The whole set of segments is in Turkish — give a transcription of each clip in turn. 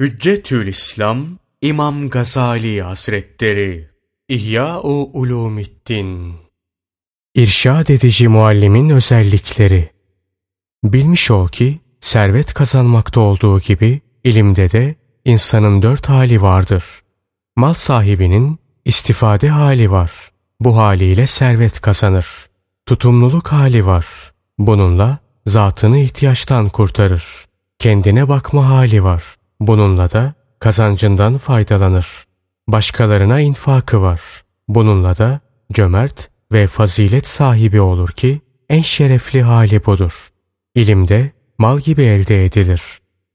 Hüccetül İslam İmam Gazali Hazretleri İhya-u Ulumiddin İrşad edici muallimin özellikleri Bilmiş ol ki servet kazanmakta olduğu gibi ilimde de insanın dört hali vardır. Mal sahibinin istifade hali var. Bu haliyle servet kazanır. Tutumluluk hali var. Bununla zatını ihtiyaçtan kurtarır. Kendine bakma hali var. Bununla da kazancından faydalanır. Başkalarına infakı var. Bununla da cömert ve fazilet sahibi olur ki en şerefli hali budur. İlimde mal gibi elde edilir.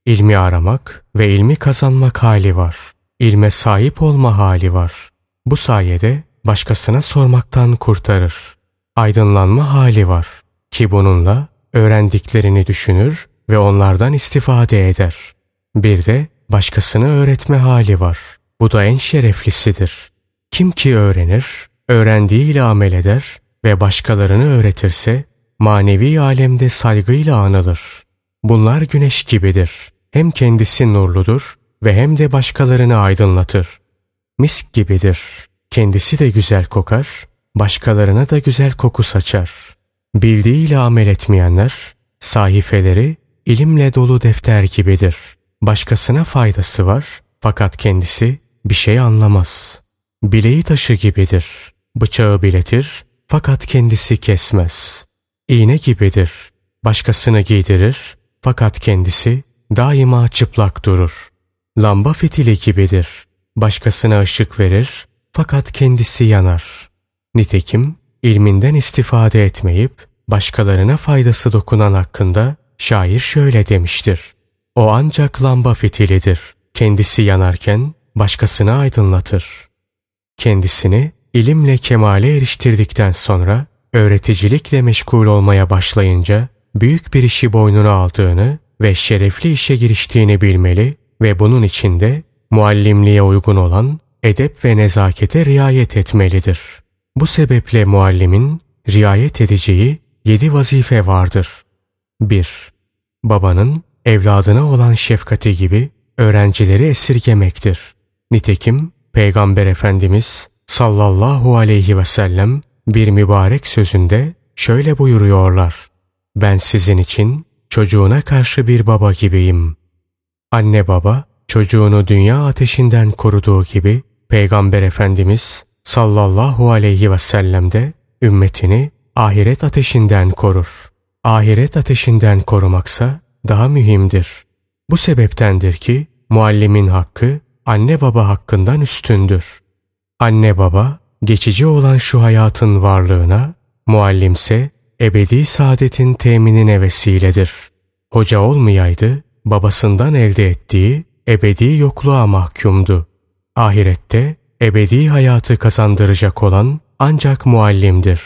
İlmi aramak ve ilmi kazanmak hali var. İlme sahip olma hali var. Bu sayede başkasına sormaktan kurtarır. Aydınlanma hali var ki bununla öğrendiklerini düşünür ve onlardan istifade eder. Bir de başkasını öğretme hali var. Bu da en şereflisidir. Kim ki öğrenir, öğrendiğiyle amel eder ve başkalarını öğretirse manevi alemde saygıyla anılır. Bunlar güneş gibidir. Hem kendisi nurludur ve hem de başkalarını aydınlatır. Misk gibidir. Kendisi de güzel kokar, başkalarına da güzel koku saçar. Bildiğiyle amel etmeyenler, sahifeleri ilimle dolu defter gibidir. Başkasına faydası var fakat kendisi bir şey anlamaz. Bileği taşı gibidir. Bıçağı biletir fakat kendisi kesmez. İğne gibidir. Başkasını giydirir fakat kendisi daima çıplak durur. Lamba fitili gibidir. Başkasına ışık verir fakat kendisi yanar. Nitekim ilminden istifade etmeyip başkalarına faydası dokunan hakkında şair şöyle demiştir. O ancak lamba fitilidir. Kendisi yanarken başkasını aydınlatır. Kendisini ilimle kemale eriştirdikten sonra öğreticilikle meşgul olmaya başlayınca büyük bir işi boynuna aldığını ve şerefli işe giriştiğini bilmeli ve bunun içinde muallimliğe uygun olan edep ve nezakete riayet etmelidir. Bu sebeple muallimin riayet edeceği yedi vazife vardır. 1. Babanın evladına olan şefkati gibi öğrencileri esirgemektir. Nitekim Peygamber Efendimiz sallallahu aleyhi ve sellem bir mübarek sözünde şöyle buyuruyorlar. Ben sizin için çocuğuna karşı bir baba gibiyim. Anne baba çocuğunu dünya ateşinden koruduğu gibi Peygamber Efendimiz sallallahu aleyhi ve sellem de ümmetini ahiret ateşinden korur. Ahiret ateşinden korumaksa daha mühimdir. Bu sebeptendir ki muallimin hakkı anne baba hakkından üstündür. Anne baba geçici olan şu hayatın varlığına, muallimse ebedi saadetin teminine vesiledir. Hoca olmayaydı, babasından elde ettiği ebedi yokluğa mahkumdu. Ahirette ebedi hayatı kazandıracak olan ancak muallimdir.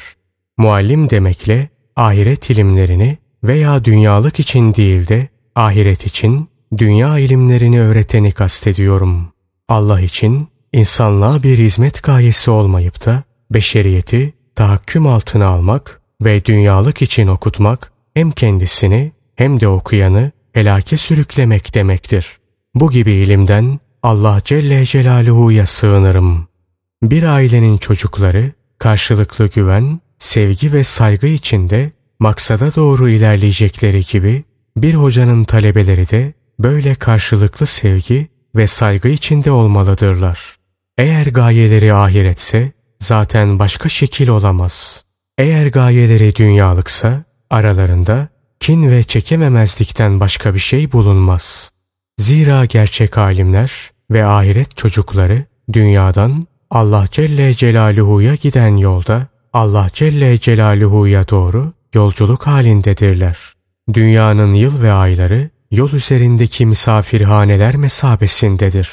Muallim demekle ahiret ilimlerini veya dünyalık için değil de ahiret için dünya ilimlerini öğreteni kastediyorum. Allah için insanlığa bir hizmet gayesi olmayıp da beşeriyeti tahakküm altına almak ve dünyalık için okutmak hem kendisini hem de okuyanı helake sürüklemek demektir. Bu gibi ilimden Allah Celle Celaluhu'ya sığınırım. Bir ailenin çocukları karşılıklı güven, sevgi ve saygı içinde maksada doğru ilerleyecekleri gibi bir hocanın talebeleri de böyle karşılıklı sevgi ve saygı içinde olmalıdırlar. Eğer gayeleri ahiretse zaten başka şekil olamaz. Eğer gayeleri dünyalıksa aralarında kin ve çekememezlikten başka bir şey bulunmaz. Zira gerçek alimler ve ahiret çocukları dünyadan Allah Celle Celaluhu'ya giden yolda Allah Celle Celaluhu'ya doğru yolculuk halindedirler. Dünyanın yıl ve ayları yol üzerindeki misafirhaneler mesabesindedir.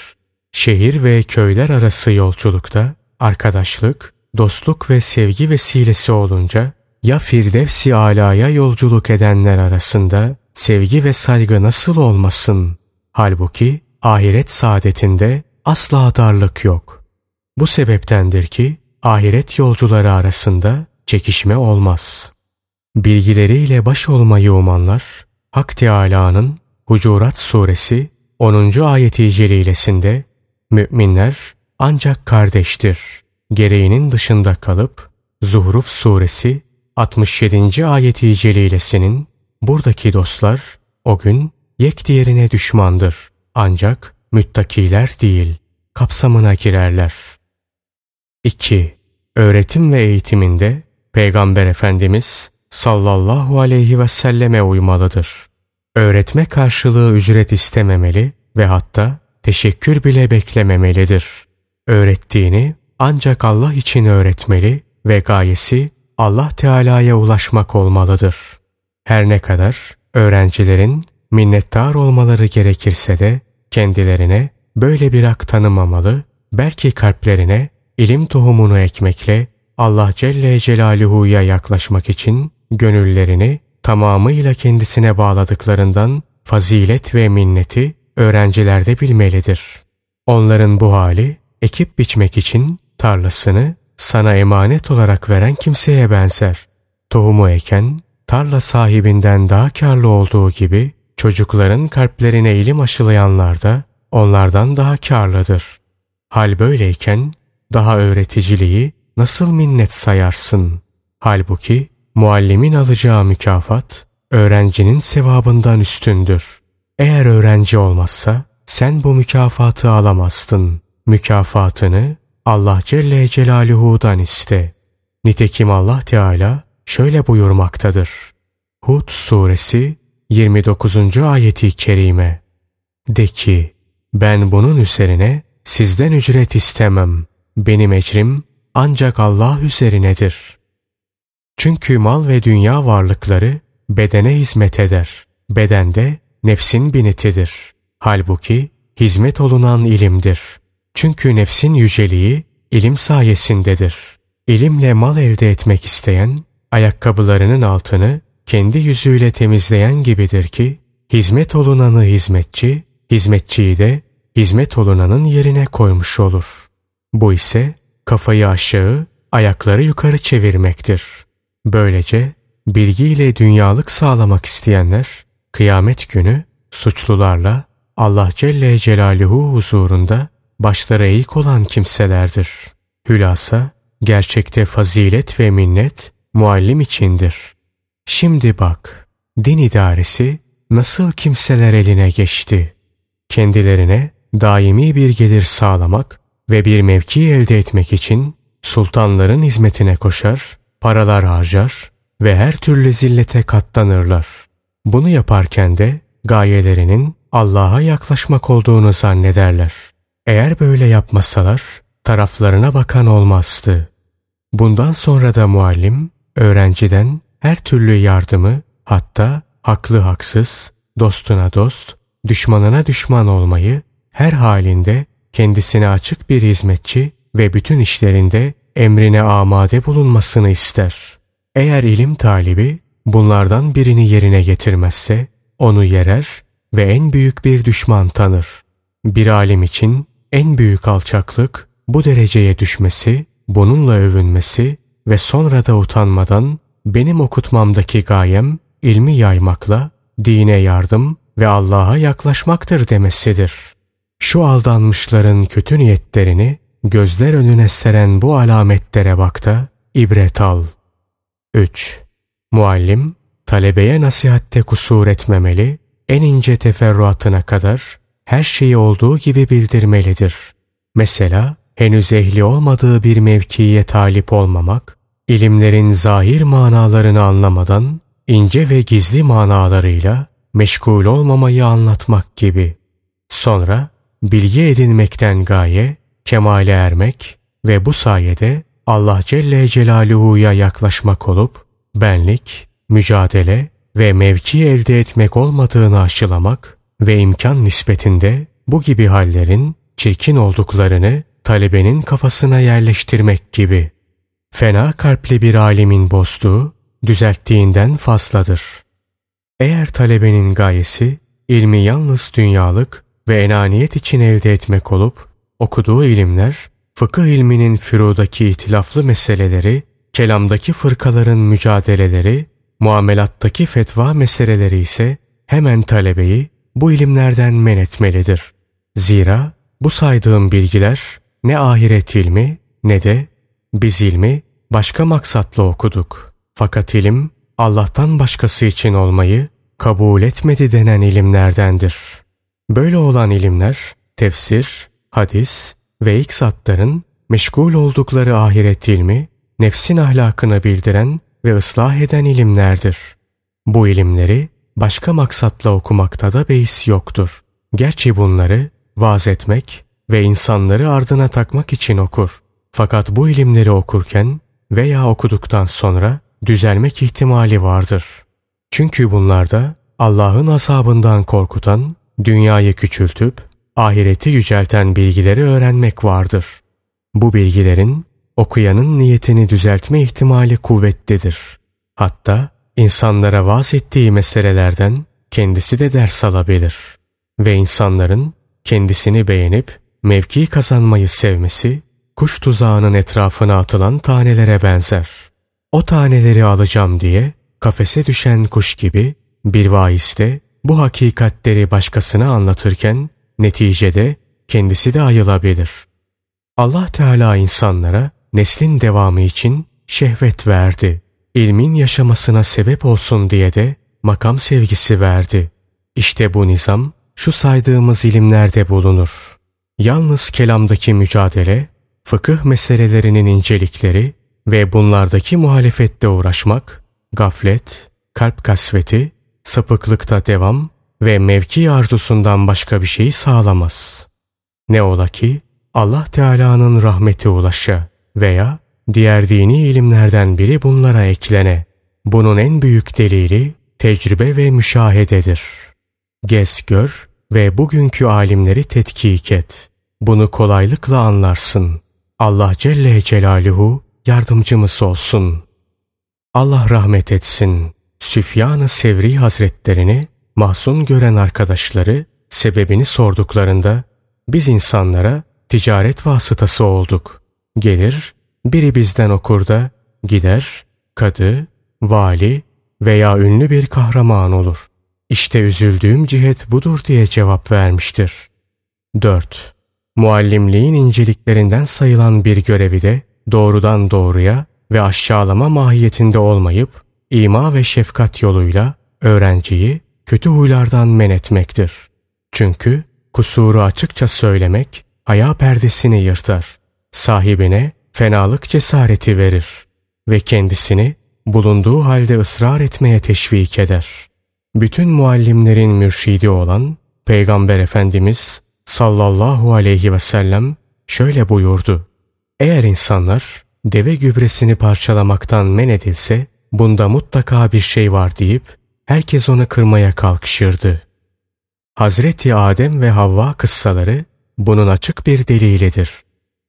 Şehir ve köyler arası yolculukta arkadaşlık, dostluk ve sevgi vesilesi olunca ya Firdevsi alaya yolculuk edenler arasında sevgi ve saygı nasıl olmasın? Halbuki ahiret saadetinde asla darlık yok. Bu sebeptendir ki ahiret yolcuları arasında çekişme olmaz. Bilgileriyle baş olmayı umanlar, Hak Teâlâ'nın Hucurat Suresi 10. ayeti celilesinde müminler ancak kardeştir. Gereğinin dışında kalıp Zuhruf suresi 67. ayeti celilesinin buradaki dostlar o gün yek diğerine düşmandır. Ancak müttakiler değil, kapsamına girerler. 2. Öğretim ve eğitiminde Peygamber Efendimiz sallallahu aleyhi ve selleme uymalıdır. Öğretme karşılığı ücret istememeli ve hatta teşekkür bile beklememelidir. Öğrettiğini ancak Allah için öğretmeli ve gayesi Allah Teala'ya ulaşmak olmalıdır. Her ne kadar öğrencilerin minnettar olmaları gerekirse de kendilerine böyle bir hak tanımamalı, belki kalplerine ilim tohumunu ekmekle Allah Celle Celaluhu'ya yaklaşmak için gönüllerini tamamıyla kendisine bağladıklarından fazilet ve minneti öğrencilerde bilmelidir. Onların bu hali ekip biçmek için tarlasını sana emanet olarak veren kimseye benzer. Tohumu eken tarla sahibinden daha karlı olduğu gibi çocukların kalplerine ilim aşılayanlar da onlardan daha karlıdır. Hal böyleyken daha öğreticiliği nasıl minnet sayarsın? Halbuki muallimin alacağı mükafat öğrencinin sevabından üstündür. Eğer öğrenci olmazsa sen bu mükafatı alamazsın. Mükafatını Allah Celle Celaluhu'dan iste. Nitekim Allah Teala şöyle buyurmaktadır. Hud suresi 29. ayeti kerime. De ki, ben bunun üzerine sizden ücret istemem. Benim ecrim ancak Allah üzerinedir. Çünkü mal ve dünya varlıkları bedene hizmet eder. Bedende nefsin binitidir. Halbuki hizmet olunan ilimdir. Çünkü nefsin yüceliği ilim sayesindedir. İlimle mal elde etmek isteyen, ayakkabılarının altını kendi yüzüyle temizleyen gibidir ki, hizmet olunanı hizmetçi, hizmetçiyi de hizmet olunanın yerine koymuş olur. Bu ise kafayı aşağı, ayakları yukarı çevirmektir. Böylece bilgiyle dünyalık sağlamak isteyenler, kıyamet günü suçlularla Allah Celle Celaluhu huzurunda başları eğik olan kimselerdir. Hülasa, gerçekte fazilet ve minnet muallim içindir. Şimdi bak, din idaresi nasıl kimseler eline geçti. Kendilerine daimi bir gelir sağlamak ve bir mevki elde etmek için sultanların hizmetine koşar, paralar harcar ve her türlü zillete katlanırlar. Bunu yaparken de gayelerinin Allah'a yaklaşmak olduğunu zannederler. Eğer böyle yapmasalar taraflarına bakan olmazdı. Bundan sonra da muallim öğrenciden her türlü yardımı hatta haklı haksız, dostuna dost, düşmanına düşman olmayı her halinde kendisine açık bir hizmetçi ve bütün işlerinde emrine amade bulunmasını ister. Eğer ilim talibi bunlardan birini yerine getirmezse onu yerer ve en büyük bir düşman tanır. Bir alim için en büyük alçaklık bu dereceye düşmesi, bununla övünmesi ve sonra da utanmadan benim okutmamdaki gayem ilmi yaymakla dine yardım ve Allah'a yaklaşmaktır demesidir. Şu aldanmışların kötü niyetlerini gözler önüne seren bu alametlere bak da ibret al. 3. Muallim, talebeye nasihatte kusur etmemeli, en ince teferruatına kadar her şeyi olduğu gibi bildirmelidir. Mesela henüz ehli olmadığı bir mevkiye talip olmamak, ilimlerin zahir manalarını anlamadan ince ve gizli manalarıyla meşgul olmamayı anlatmak gibi. Sonra bilgi edinmekten gaye, kemale ermek ve bu sayede Allah Celle Celaluhu'ya yaklaşmak olup benlik, mücadele ve mevki elde etmek olmadığını aşılamak ve imkan nispetinde bu gibi hallerin çirkin olduklarını talebenin kafasına yerleştirmek gibi. Fena kalpli bir alimin bozduğu, düzelttiğinden fazladır. Eğer talebenin gayesi ilmi yalnız dünyalık ve enaniyet için elde etmek olup okuduğu ilimler fıkıh ilminin fürudaki itilaflı meseleleri, kelamdaki fırkaların mücadeleleri, muamelattaki fetva meseleleri ise hemen talebeyi bu ilimlerden men etmelidir. Zira bu saydığım bilgiler ne ahiret ilmi ne de biz ilmi başka maksatla okuduk. Fakat ilim Allah'tan başkası için olmayı kabul etmedi denen ilimlerdendir. Böyle olan ilimler tefsir, hadis ve ilk zatların meşgul oldukları ahiret ilmi, nefsin ahlakını bildiren ve ıslah eden ilimlerdir. Bu ilimleri başka maksatla okumakta da beis yoktur. Gerçi bunları vaaz etmek ve insanları ardına takmak için okur. Fakat bu ilimleri okurken veya okuduktan sonra düzelmek ihtimali vardır. Çünkü bunlarda Allah'ın azabından korkutan, dünyayı küçültüp ahireti yücelten bilgileri öğrenmek vardır. Bu bilgilerin okuyanın niyetini düzeltme ihtimali kuvvetlidir. Hatta insanlara vaaz ettiği meselelerden kendisi de ders alabilir. Ve insanların kendisini beğenip mevki kazanmayı sevmesi, kuş tuzağının etrafına atılan tanelere benzer. O taneleri alacağım diye kafese düşen kuş gibi bir vaiz de bu hakikatleri başkasına anlatırken neticede kendisi de ayılabilir. Allah Teala insanlara neslin devamı için şehvet verdi. İlmin yaşamasına sebep olsun diye de makam sevgisi verdi. İşte bu nizam şu saydığımız ilimlerde bulunur. Yalnız kelamdaki mücadele, fıkıh meselelerinin incelikleri ve bunlardaki muhalefette uğraşmak, gaflet, kalp kasveti, sapıklıkta devam ve mevki arzusundan başka bir şey sağlamaz. Ne ola ki Allah Teala'nın rahmeti ulaşa veya diğer dini ilimlerden biri bunlara eklene. Bunun en büyük delili tecrübe ve müşahededir. Gez gör ve bugünkü alimleri tetkik et. Bunu kolaylıkla anlarsın. Allah Celle Celaluhu yardımcımız olsun. Allah rahmet etsin. Süfyan-ı Sevri Hazretlerini mahzun gören arkadaşları sebebini sorduklarında biz insanlara ticaret vasıtası olduk. Gelir, biri bizden okur da gider, kadı, vali veya ünlü bir kahraman olur. İşte üzüldüğüm cihet budur diye cevap vermiştir. 4. Muallimliğin inceliklerinden sayılan bir görevi de doğrudan doğruya ve aşağılama mahiyetinde olmayıp ima ve şefkat yoluyla öğrenciyi kötü huylardan men etmektir. Çünkü kusuru açıkça söylemek haya perdesini yırtar. Sahibine fenalık cesareti verir ve kendisini bulunduğu halde ısrar etmeye teşvik eder. Bütün muallimlerin mürşidi olan Peygamber Efendimiz sallallahu aleyhi ve sellem şöyle buyurdu. Eğer insanlar deve gübresini parçalamaktan men edilse bunda mutlaka bir şey var deyip herkes onu kırmaya kalkışırdı. Hazreti Adem ve Havva kıssaları bunun açık bir delilidir.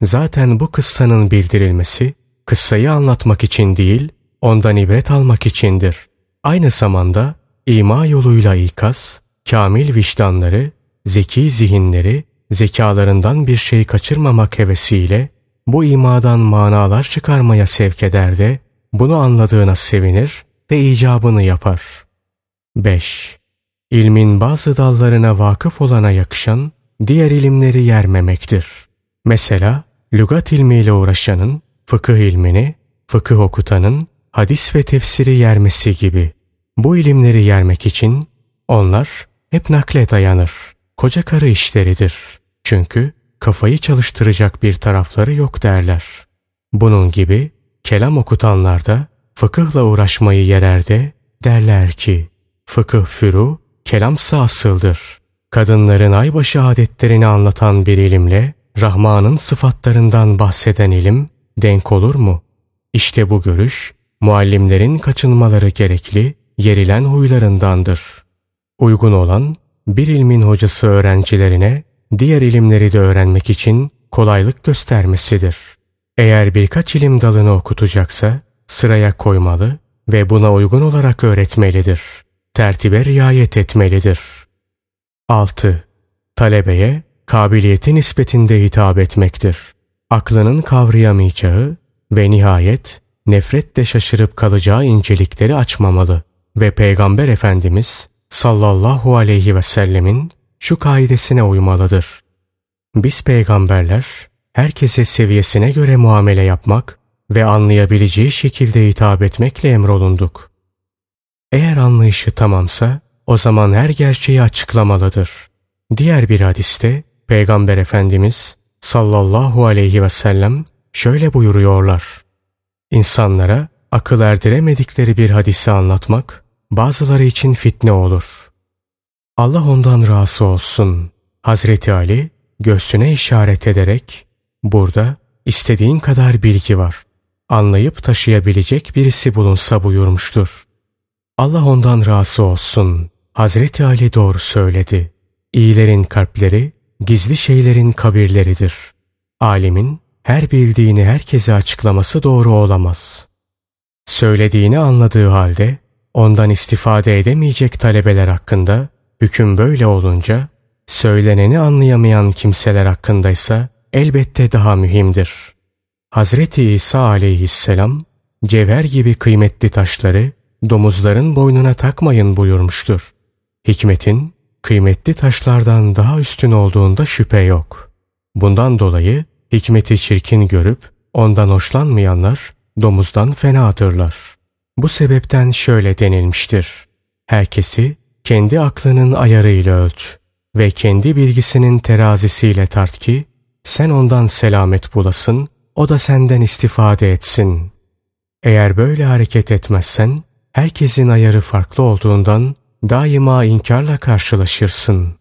Zaten bu kıssanın bildirilmesi kıssayı anlatmak için değil, ondan ibret almak içindir. Aynı zamanda ima yoluyla ikaz, kamil vicdanları, zeki zihinleri, zekalarından bir şey kaçırmamak hevesiyle bu imadan manalar çıkarmaya sevk eder de bunu anladığına sevinir ve icabını yapar. 5. İlmin bazı dallarına vakıf olana yakışan diğer ilimleri yermemektir. Mesela lügat ilmiyle uğraşanın fıkıh ilmini, fıkıh okutanın hadis ve tefsiri yermesi gibi. Bu ilimleri yermek için onlar hep nakle dayanır. Koca karı işleridir. Çünkü kafayı çalıştıracak bir tarafları yok derler. Bunun gibi kelam okutanlar da fıkıhla uğraşmayı yererde derler ki fıkıh furu, kelamsa asıldır. Kadınların aybaşı adetlerini anlatan bir ilimle Rahman'ın sıfatlarından bahseden ilim denk olur mu? İşte bu görüş muallimlerin kaçınmaları gerekli yerilen huylarındandır. Uygun olan bir ilmin hocası öğrencilerine diğer ilimleri de öğrenmek için kolaylık göstermesidir. Eğer birkaç ilim dalını okutacaksa sıraya koymalı ve buna uygun olarak öğretmelidir. Tertibe riayet etmelidir. 6. Talebeye kabiliyeti nispetinde hitap etmektir. Aklının kavrayamayacağı ve nihayet nefretle şaşırıp kalacağı incelikleri açmamalı ve Peygamber Efendimiz sallallahu aleyhi ve sellemin şu kaidesine uymalıdır. Biz peygamberler herkese seviyesine göre muamele yapmak ve anlayabileceği şekilde hitap etmekle emrolunduk. Eğer anlayışı tamamsa o zaman her gerçeği açıklamalıdır. Diğer bir hadiste Peygamber Efendimiz sallallahu aleyhi ve sellem şöyle buyuruyorlar. İnsanlara akıl erdiremedikleri bir hadisi anlatmak bazıları için fitne olur. Allah ondan razı olsun. Hazreti Ali göğsüne işaret ederek burada istediğin kadar bilgi var. Anlayıp taşıyabilecek birisi bulunsa buyurmuştur. Allah ondan razı olsun. Hazreti Ali doğru söyledi. İyilerin kalpleri, gizli şeylerin kabirleridir. Alimin her bildiğini herkese açıklaması doğru olamaz. Söylediğini anladığı halde ondan istifade edemeyecek talebeler hakkında hüküm böyle olunca söyleneni anlayamayan kimseler hakkındaysa elbette daha mühimdir. Hazreti İsa aleyhisselam cevher gibi kıymetli taşları domuzların boynuna takmayın buyurmuştur. Hikmetin kıymetli taşlardan daha üstün olduğunda şüphe yok. Bundan dolayı hikmeti çirkin görüp ondan hoşlanmayanlar domuzdan fenadırlar. Bu sebepten şöyle denilmiştir. Herkesi kendi aklının ayarıyla ölç ve kendi bilgisinin terazisiyle tart ki sen ondan selamet bulasın, o da senden istifade etsin. Eğer böyle hareket etmezsen herkesin ayarı farklı olduğundan daima inkarla karşılaşırsın.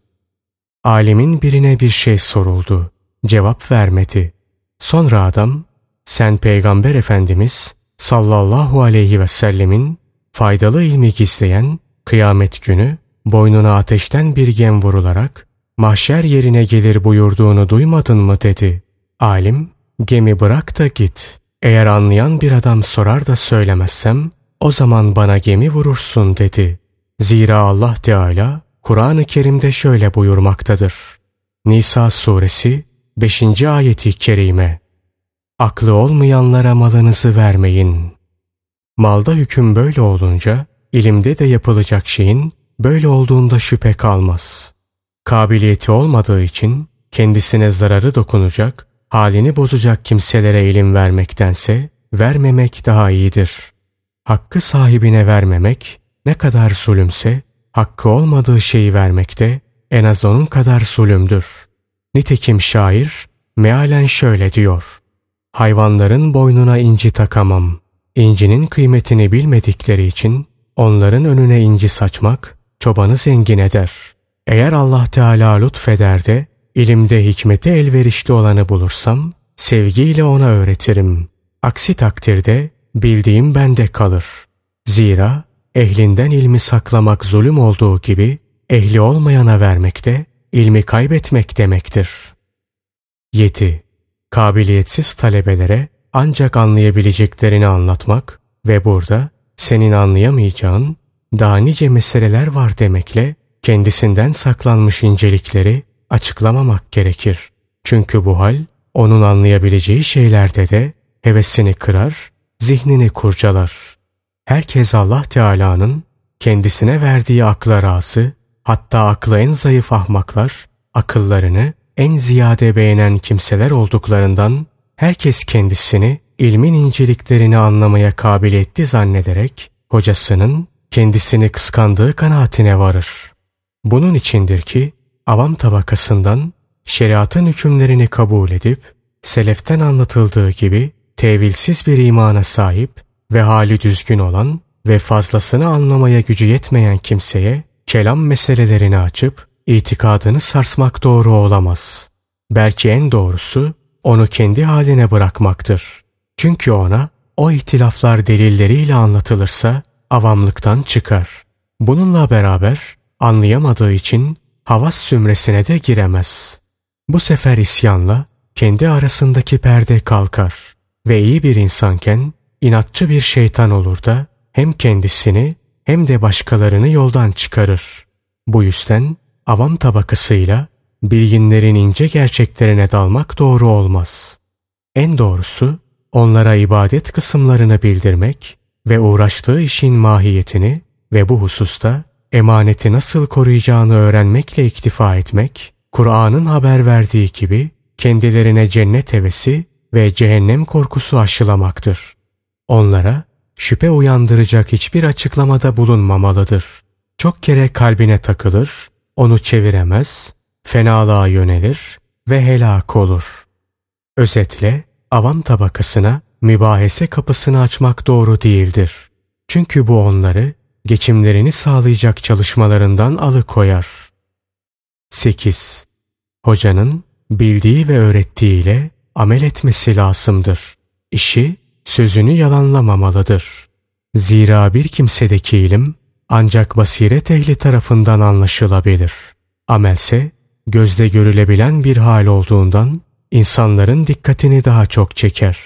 Alimin birine bir şey soruldu. Cevap vermedi. Sonra adam, sen Peygamber Efendimiz sallallahu aleyhi ve sellemin faydalı ilmi gizleyen kıyamet günü boynuna ateşten bir gem vurularak mahşer yerine gelir buyurduğunu duymadın mı dedi. Alim, gemi bırak da git. Eğer anlayan bir adam sorar da söylemezsem o zaman bana gemi vurursun dedi. Zira Allah Teala Kur'an-ı Kerim'de şöyle buyurmaktadır. Nisa suresi 5. ayeti kerime. Aklı olmayanlara malınızı vermeyin. Malda hüküm böyle olunca ilimde de yapılacak şeyin böyle olduğunda şüphe kalmaz. Kabiliyeti olmadığı için kendisine zararı dokunacak, halini bozacak kimselere ilim vermektense vermemek daha iyidir. Hakkı sahibine vermemek ne kadar zulümse hakkı olmadığı şeyi vermekte en az onun kadar zulümdür. Nitekim şair mealen şöyle diyor. Hayvanların boynuna inci takamam. İncinin kıymetini bilmedikleri için onların önüne inci saçmak çobanı zengin eder. Eğer Allah Teala lütfeder de ilimde hikmete elverişli olanı bulursam sevgiyle ona öğretirim. Aksi takdirde bildiğim bende kalır. Zira ehlinden ilmi saklamak zulüm olduğu gibi ehli olmayana vermek de ilmi kaybetmek demektir. 7. Kabiliyetsiz talebelere ancak anlayabileceklerini anlatmak ve burada senin anlayamayacağın daha nice meseleler var demekle kendisinden saklanmış incelikleri açıklamamak gerekir. Çünkü bu hal onun anlayabileceği şeylerde de hevesini kırar, zihnini kurcalar. Herkes Allah Teala'nın kendisine verdiği akla razı, hatta aklı en zayıf ahmaklar, akıllarını en ziyade beğenen kimseler olduklarından herkes kendisini ilmin inceliklerini anlamaya kabiliyetli zannederek hocasının kendisini kıskandığı kanaatine varır. Bunun içindir ki avam tabakasından şeriatın hükümlerini kabul edip seleften anlatıldığı gibi tevilsiz bir imana sahip ve hali düzgün olan ve fazlasını anlamaya gücü yetmeyen kimseye kelam meselelerini açıp itikadını sarsmak doğru olamaz. Belki en doğrusu onu kendi haline bırakmaktır. Çünkü ona o ihtilaflar delilleriyle anlatılırsa avamlıktan çıkar. Bununla beraber anlayamadığı için havas sümresine de giremez. Bu sefer isyanla kendi arasındaki perde kalkar ve iyi bir insanken inatçı bir şeytan olur da hem kendisini hem de başkalarını yoldan çıkarır. Bu yüzden avam tabakasıyla bilginlerin ince gerçeklerine dalmak doğru olmaz. En doğrusu onlara ibadet kısımlarını bildirmek ve uğraştığı işin mahiyetini ve bu hususta emaneti nasıl koruyacağını öğrenmekle iktifa etmek, Kur'an'ın haber verdiği gibi kendilerine cennet hevesi ve cehennem korkusu aşılamaktır. Onlara şüphe uyandıracak hiçbir açıklamada bulunmamalıdır. Çok kere kalbine takılır, onu çeviremez, fenalığa yönelir ve helak olur. Özetle avam tabakasına mübahese kapısını açmak doğru değildir. Çünkü bu onları geçimlerini sağlayacak çalışmalarından alıkoyar. 8. Hocanın bildiği ve öğrettiğiyle amel etmesi lazımdır. İşi, sözünü yalanlamamalıdır. Zira bir kimsedeki ilim ancak basiret ehli tarafından anlaşılabilir. Amelse, gözde görülebilen bir hal olduğundan insanların dikkatini daha çok çeker.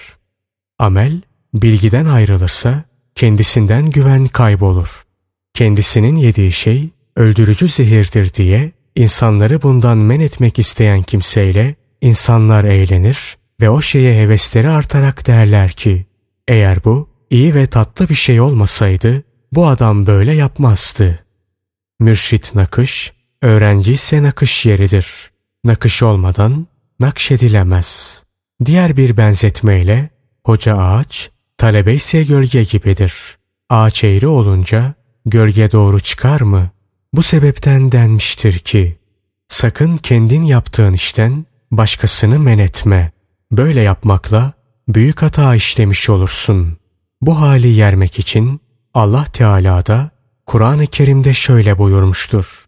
Amel, bilgiden ayrılırsa kendisinden güven kaybolur. Kendisinin yediği şey öldürücü zehirdir diye insanları bundan men etmek isteyen kimseyle insanlar eğlenir ve o şeye hevesleri artarak derler ki eğer bu iyi ve tatlı bir şey olmasaydı bu adam böyle yapmazdı. Mürşit nakış, öğrenci ise nakış yeridir. Nakış olmadan nakşedilemez. Diğer bir benzetmeyle hoca ağaç, talebe ise gölge gibidir. Ağaç eğri olunca gölge doğru çıkar mı? Bu sebepten denmiştir ki, sakın kendin yaptığın işten başkasını men etme. Böyle yapmakla büyük hata işlemiş olursun. Bu hali yermek için Allah Teala da Kur'an-ı Kerim'de şöyle buyurmuştur.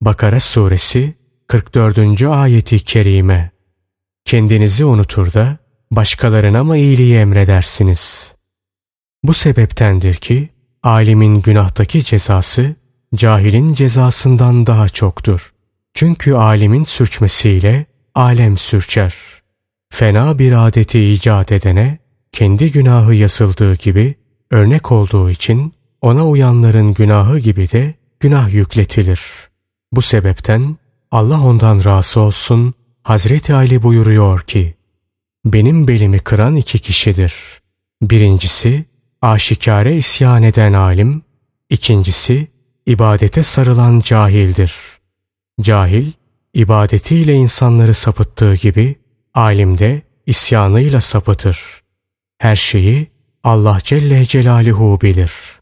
Bakara suresi 44. ayeti kerime. Kendinizi unutur da başkalarına mı iyiliği emredersiniz? Bu sebeptendir ki alimin günahtaki cezası cahilin cezasından daha çoktur. Çünkü alimin sürçmesiyle alem sürçer. Fena bir adeti icat edene kendi günahı yazıldığı gibi örnek olduğu için ona uyanların günahı gibi de günah yükletilir. Bu sebepten Allah ondan razı olsun Hazreti Ali buyuruyor ki benim belimi kıran iki kişidir. Birincisi aşikare isyan eden alim, ikincisi ibadete sarılan cahildir. Cahil, ibadetiyle insanları sapıttığı gibi, alim de isyanıyla sapıtır. Her şeyi Allah Celle Celaluhu bilir.''